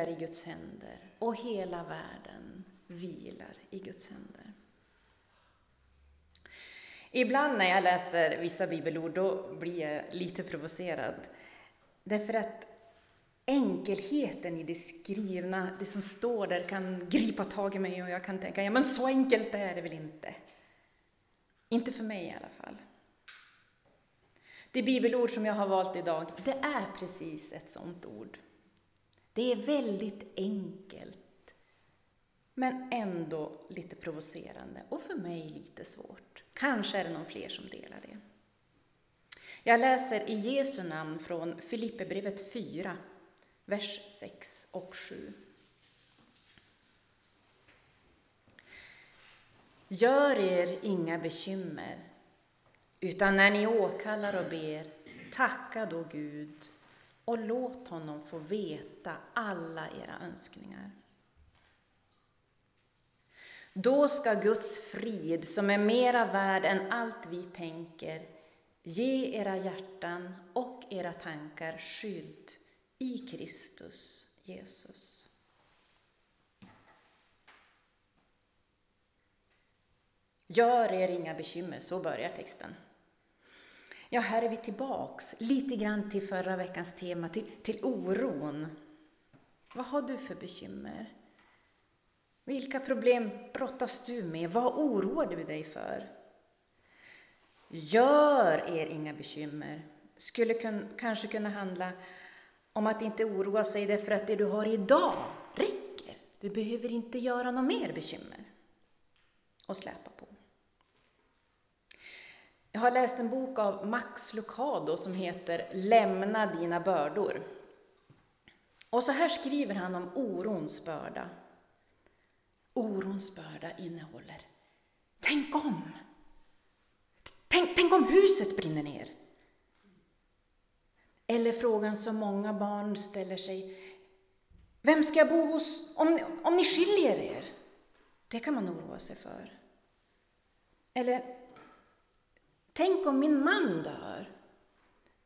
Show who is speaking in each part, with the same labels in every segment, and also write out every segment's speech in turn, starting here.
Speaker 1: vilar i Guds händer och hela världen vilar i Guds händer. Ibland när jag läser vissa bibelord då blir jag lite provocerad. Därför att enkelheten i det skrivna, det som står där, kan gripa tag i mig och jag kan tänka, ja men så enkelt är det väl inte. Inte för mig i alla fall. Det bibelord som jag har valt idag, det är precis ett sådant ord. Det är väldigt enkelt, men ändå lite provocerande och för mig lite svårt. Kanske är det någon fler som delar det. Jag läser i Jesu namn från Filipperbrevet 4, vers 6 och 7. Gör er inga bekymmer, utan när ni åkallar och ber, tacka då Gud och låt honom få veta alla era önskningar. Då ska Guds frid, som är mera värd än allt vi tänker, ge era hjärtan och era tankar skydd i Kristus Jesus. Gör er inga bekymmer, så börjar texten. Ja, här är vi tillbaks lite grann till förra veckans tema, till, till oron. Vad har du för bekymmer? Vilka problem brottas du med? Vad oroar du dig för? Gör er inga bekymmer skulle kun, kanske kunna handla om att inte oroa sig därför att det du har idag räcker. Du behöver inte göra något mer bekymmer och släpa på. Jag har läst en bok av Max Lucado som heter Lämna dina bördor. Och så här skriver han om orons börda. Orons börda innehåller Tänk om! Tänk, tänk om huset brinner ner! Eller frågan som många barn ställer sig. Vem ska jag bo hos om, om ni skiljer er? Det kan man oroa sig för. Eller, tänk om min man dör?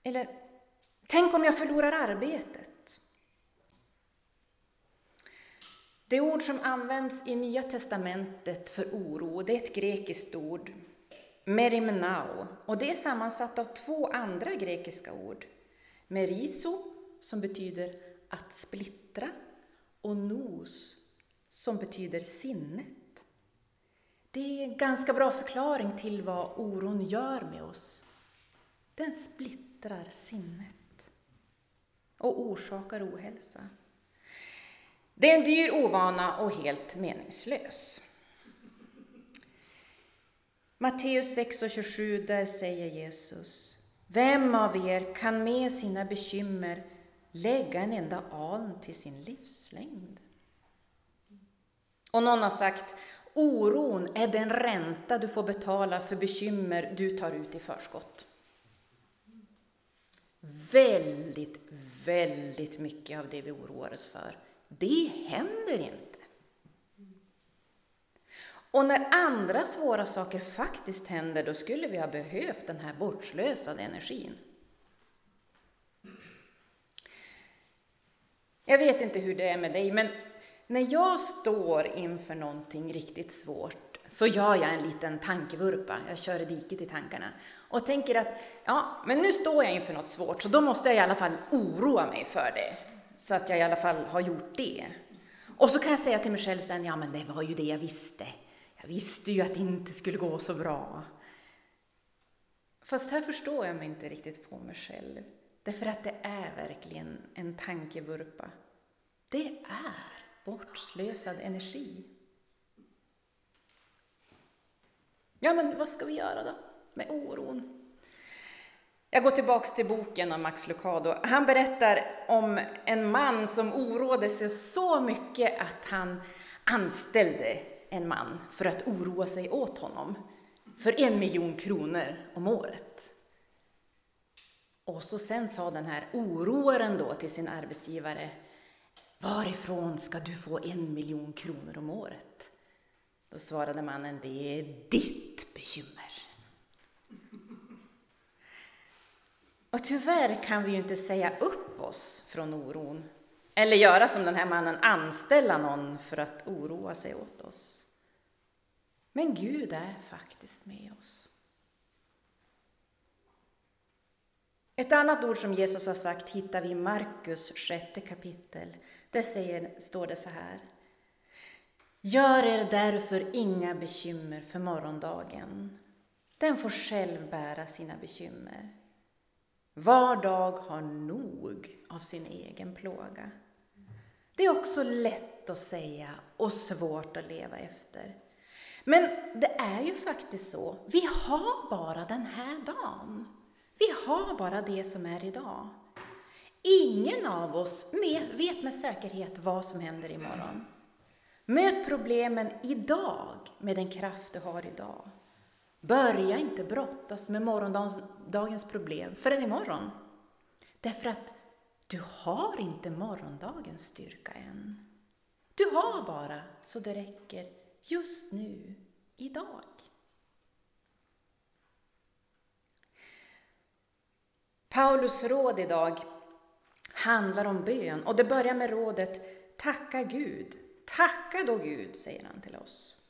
Speaker 1: Eller, tänk om jag förlorar arbetet? Det ord som används i Nya testamentet för oro, det är ett grekiskt ord, merimnao, och det är sammansatt av två andra grekiska ord, Meriso, som betyder att splittra, och nos, som betyder sinnet. Det är en ganska bra förklaring till vad oron gör med oss. Den splittrar sinnet och orsakar ohälsa. Det är en dyr ovana och helt meningslös. Matteus 6 och 27, där säger Jesus vem av er kan med sina bekymmer lägga en enda aln till sin livslängd? Och någon har sagt, oron är den ränta du får betala för bekymmer du tar ut i förskott. Väldigt, väldigt mycket av det vi oroar oss för, det händer inte. Och när andra svåra saker faktiskt händer, då skulle vi ha behövt den här bortslösade energin. Jag vet inte hur det är med dig, men när jag står inför någonting riktigt svårt så gör jag en liten tankevurpa, jag kör i diket i tankarna och tänker att ja, men nu står jag inför något svårt så då måste jag i alla fall oroa mig för det så att jag i alla fall har gjort det. Och så kan jag säga till mig själv sen, ja men det var ju det jag visste. Jag visste ju att det inte skulle gå så bra. Fast här förstår jag mig inte riktigt på mig själv. Därför att det är verkligen en tankevurpa. Det är bortslösad energi. Ja, men vad ska vi göra då med oron? Jag går tillbaks till boken av Max Lucado. Han berättar om en man som oroade sig så mycket att han anställde en man för att oroa sig åt honom för en miljon kronor om året. Och så sen sa den här oroaren då till sin arbetsgivare Varifrån ska du få en miljon kronor om året? Då svarade mannen, det är ditt bekymmer. Och tyvärr kan vi ju inte säga upp oss från oron. Eller göra som den här mannen, anställa någon för att oroa sig åt oss. Men Gud är faktiskt med oss. Ett annat ord som Jesus har sagt hittar vi i Markus sjätte kapitel. Där säger, står det så här. Gör er därför inga bekymmer för morgondagen. Den får själv bära sina bekymmer. Var dag har nog av sin egen plåga. Det är också lätt att säga och svårt att leva efter. Men det är ju faktiskt så, vi har bara den här dagen. Vi har bara det som är idag. Ingen av oss vet med säkerhet vad som händer imorgon. Möt problemen idag med den kraft du har idag. Börja inte brottas med morgondagens problem förrän imorgon. Därför att du har inte morgondagens styrka än. Du har bara så det räcker just nu, idag. Paulus råd idag handlar om bön och det börjar med rådet Tacka Gud. Tacka då Gud, säger han till oss.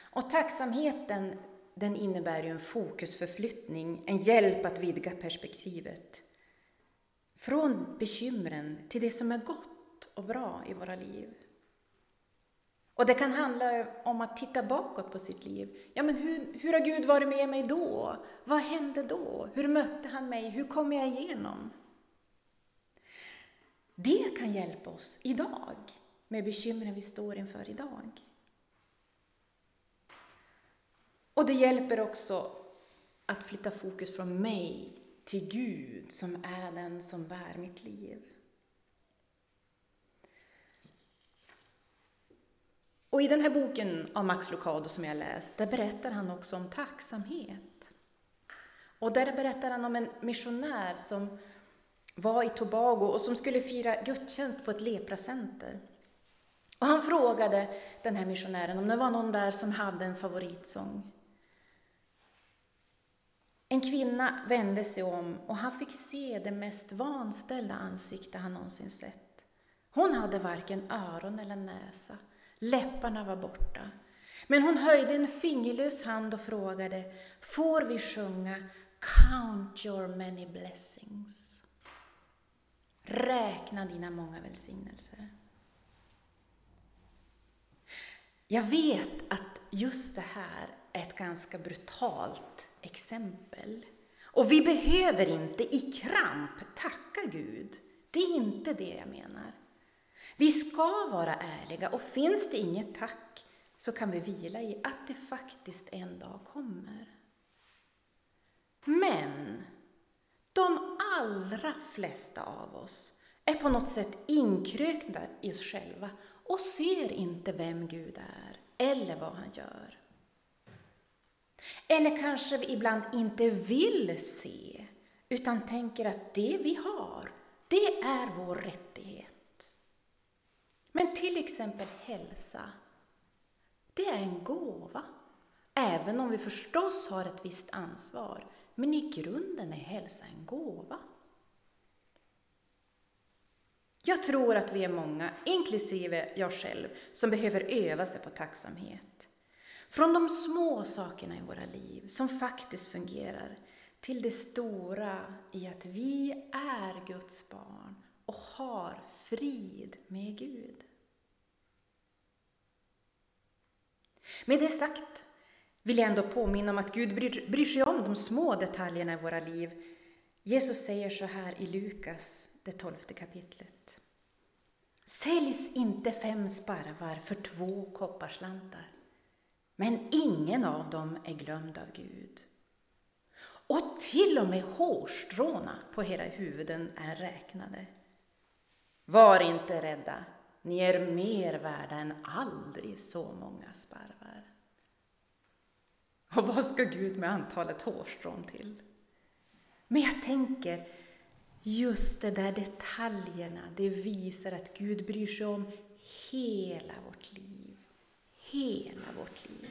Speaker 1: Och tacksamheten den innebär ju en fokusförflyttning, en hjälp att vidga perspektivet. Från bekymren till det som är gott och bra i våra liv. Och det kan handla om att titta bakåt på sitt liv. Ja, men hur, hur har Gud varit med mig då? Vad hände då? Hur mötte han mig? Hur kom jag igenom? Det kan hjälpa oss idag med bekymren vi står inför idag. Och det hjälper också att flytta fokus från mig till Gud som är den som bär mitt liv. Och i den här boken av Max Lucado som jag läst, där berättar han också om tacksamhet. Och där berättar han om en missionär som var i Tobago och som skulle fira gudstjänst på ett lepracenter. Och han frågade den här missionären om det var någon där som hade en favoritsång. En kvinna vände sig om och han fick se det mest vanställda ansikte han någonsin sett. Hon hade varken öron eller näsa. Läpparna var borta. Men hon höjde en fingerlös hand och frågade, får vi sjunga Count your many blessings? Räkna dina många välsignelser. Jag vet att just det här är ett ganska brutalt exempel. Och vi behöver inte i kramp tacka Gud. Det är inte det jag menar. Vi ska vara ärliga och finns det inget tack så kan vi vila i att det faktiskt en dag kommer. Men de allra flesta av oss är på något sätt inkrökta i oss själva och ser inte vem Gud är eller vad han gör. Eller kanske vi ibland inte vill se, utan tänker att det vi har, det är vår rättighet. Men till exempel hälsa, det är en gåva. Även om vi förstås har ett visst ansvar, men i grunden är hälsa en gåva. Jag tror att vi är många, inklusive jag själv, som behöver öva sig på tacksamhet. Från de små sakerna i våra liv som faktiskt fungerar till det stora i att vi är Guds barn och har frid med Gud. Med det sagt vill jag ändå påminna om att Gud bryr sig om de små detaljerna i våra liv. Jesus säger så här i Lukas, det tolfte kapitlet. Säljs inte fem sparvar för två kopparslantar men ingen av dem är glömd av Gud. Och till och med hårstråna på era huvuden är räknade. Var inte rädda, ni är mer värda än aldrig så många sparvar. Och vad ska Gud med antalet hårstrån till? Men jag tänker, just de där detaljerna, det visar att Gud bryr sig om hela vårt liv. Hela vårt liv.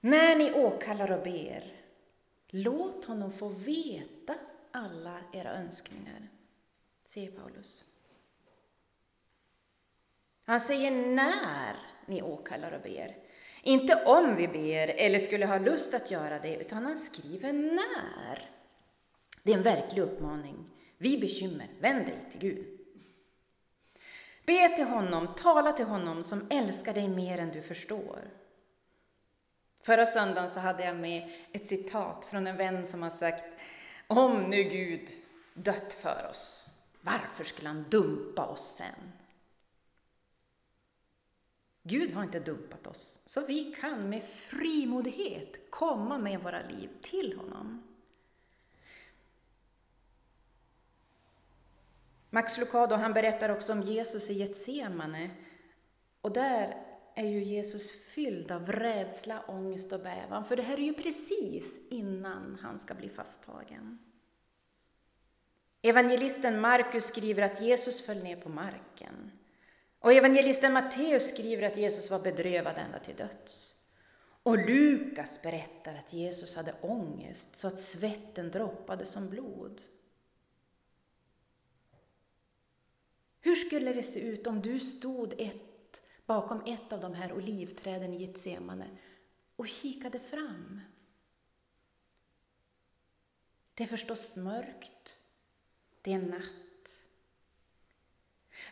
Speaker 1: När ni åkallar och ber, låt honom få veta alla era önskningar, säger Paulus. Han säger när ni åkallar och ber. Inte om vi ber eller skulle ha lust att göra det, utan han skriver när. Det är en verklig uppmaning. Vi bekymmer, vänd dig till Gud. Be till honom, tala till honom som älskar dig mer än du förstår. Förra söndagen så hade jag med ett citat från en vän som har sagt Om nu Gud dött för oss, varför skulle han dumpa oss sen? Gud har inte dumpat oss, så vi kan med frimodighet komma med våra liv till honom. Max Lucado han berättar också om Jesus i Getsemane. Och där är ju Jesus fylld av rädsla, ångest och bävan, för det här är ju precis innan han ska bli fasttagen. Evangelisten Markus skriver att Jesus föll ner på marken. Och evangelisten Matteus skriver att Jesus var bedrövad ända till döds. Och Lukas berättar att Jesus hade ångest så att svetten droppade som blod. Hur skulle det se ut om du stod ett, bakom ett av de här olivträden i Getsemane och kikade fram? Det är förstås mörkt. Det är natt.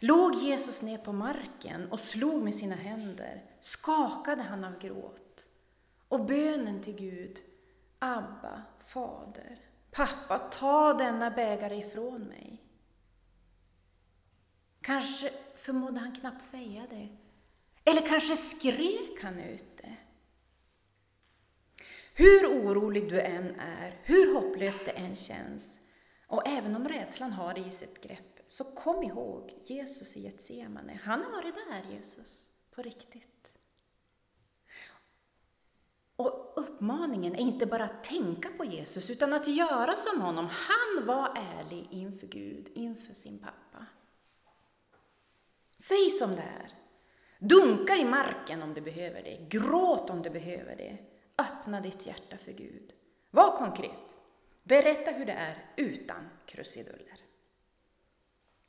Speaker 1: Låg Jesus ner på marken och slog med sina händer skakade han av gråt. Och bönen till Gud, Abba, Fader, Pappa, ta denna bägare ifrån mig. Kanske förmådde han knappt säga det. Eller kanske skrek han ut det. Hur orolig du än är, hur hopplöst det än känns, och även om rädslan har i sitt grepp, så kom ihåg Jesus i Getsemane. Han har varit där, Jesus, på riktigt. Och uppmaningen är inte bara att tänka på Jesus, utan att göra som honom. Han var ärlig inför Gud, inför sin pappa. Säg som det är. Dunka i marken om du behöver det. Gråt om du behöver det. Öppna ditt hjärta för Gud. Var konkret. Berätta hur det är utan krusiduller.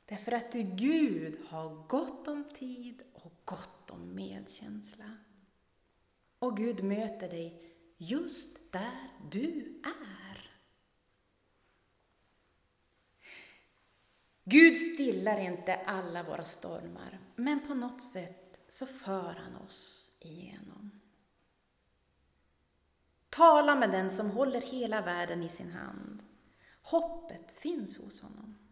Speaker 1: Därför att Gud har gott om tid och gott om medkänsla. Och Gud möter dig just där du är. Gud stillar inte alla våra stormar, men på något sätt så för han oss igenom. Tala med den som håller hela världen i sin hand. Hoppet finns hos honom.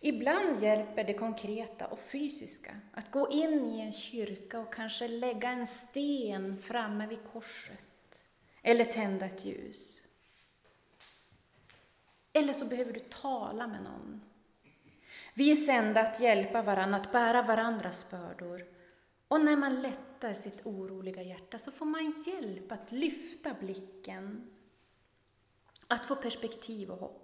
Speaker 1: Ibland hjälper det konkreta och fysiska att gå in i en kyrka och kanske lägga en sten framme vid korset eller tända ett ljus. Eller så behöver du tala med någon. Vi är sända att hjälpa varandra, att bära varandras bördor. Och när man lättar sitt oroliga hjärta så får man hjälp att lyfta blicken, att få perspektiv och hopp.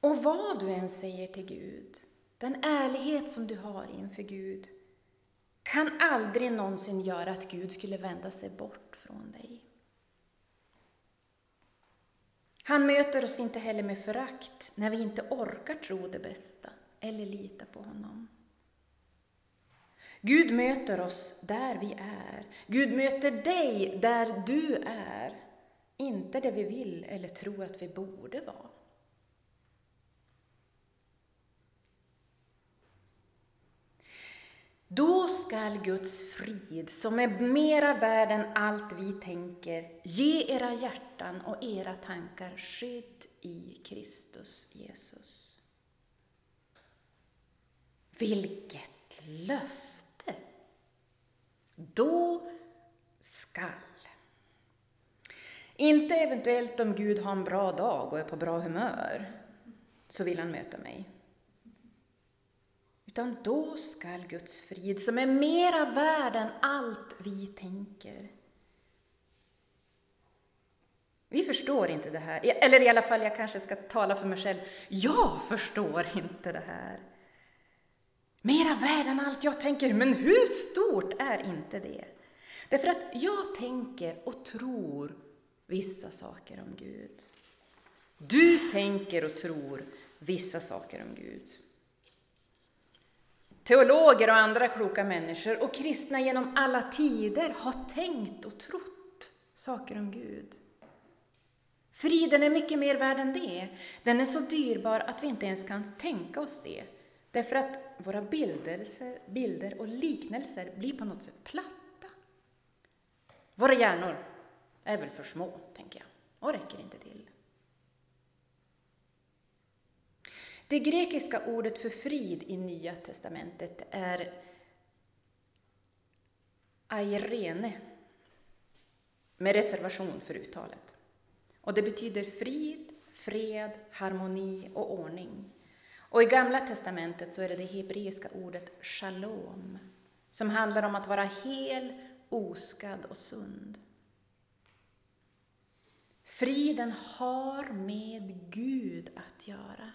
Speaker 1: Och vad du än säger till Gud, den ärlighet som du har inför Gud, kan aldrig någonsin göra att Gud skulle vända sig bort från dig. Han möter oss inte heller med förakt när vi inte orkar tro det bästa eller lita på honom. Gud möter oss där vi är. Gud möter dig där du är, inte där vi vill eller tror att vi borde vara. Då skall Guds frid, som är mera värd än allt vi tänker, ge era hjärtan och era tankar skydd i Kristus Jesus. Vilket löfte! Då skall. Inte eventuellt om Gud har en bra dag och är på bra humör, så vill han möta mig. Utan då skall Guds frid, som är mera värd än allt vi tänker. Vi förstår inte det här, eller i alla fall, jag kanske ska tala för mig själv. Jag förstår inte det här. Mera värd än allt jag tänker, men hur stort är inte det? Därför att jag tänker och tror vissa saker om Gud. Du tänker och tror vissa saker om Gud. Teologer och andra kloka människor och kristna genom alla tider har tänkt och trott saker om Gud. Friden är mycket mer värd än det. Den är så dyrbar att vi inte ens kan tänka oss det. Därför att våra bildelser, bilder och liknelser blir på något sätt platta. Våra hjärnor är väl för små, tänker jag, och räcker inte till. Det grekiska ordet för frid i Nya testamentet är airene, med reservation för uttalet. Och det betyder frid, fred, harmoni och ordning. Och i Gamla testamentet så är det det hebreiska ordet shalom, som handlar om att vara hel, oskadd och sund. Friden har med Gud att göra.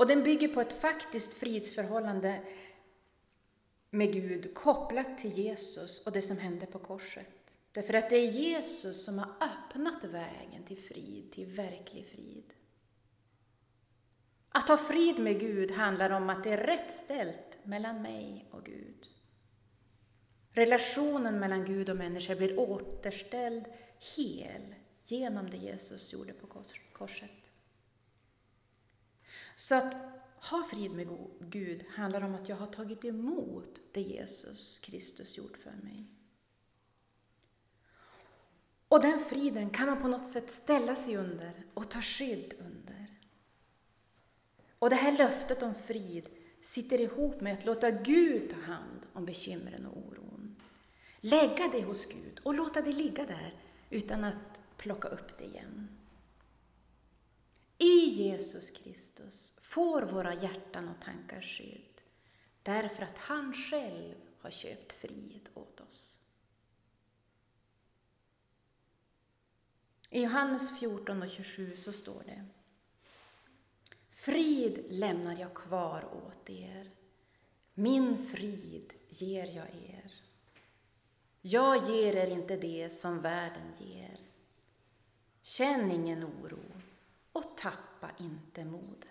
Speaker 1: Och den bygger på ett faktiskt fridsförhållande med Gud kopplat till Jesus och det som hände på korset. Därför att det är Jesus som har öppnat vägen till frid, till verklig frid. Att ha frid med Gud handlar om att det är rätt ställt mellan mig och Gud. Relationen mellan Gud och människa blir återställd hel genom det Jesus gjorde på korset. Så att ha frid med Gud handlar om att jag har tagit emot det Jesus Kristus gjort för mig. Och den friden kan man på något sätt ställa sig under och ta skydd under. Och det här löftet om frid sitter ihop med att låta Gud ta hand om bekymren och oron. Lägga det hos Gud och låta det ligga där utan att plocka upp det igen. I Jesus Kristus får våra hjärtan och tankar skydd därför att han själv har köpt frid åt oss. I Johannes 14 och 27 så står det Frid lämnar jag kvar åt er, min frid ger jag er. Jag ger er inte det som världen ger. Känn ingen oro och tappa inte modet.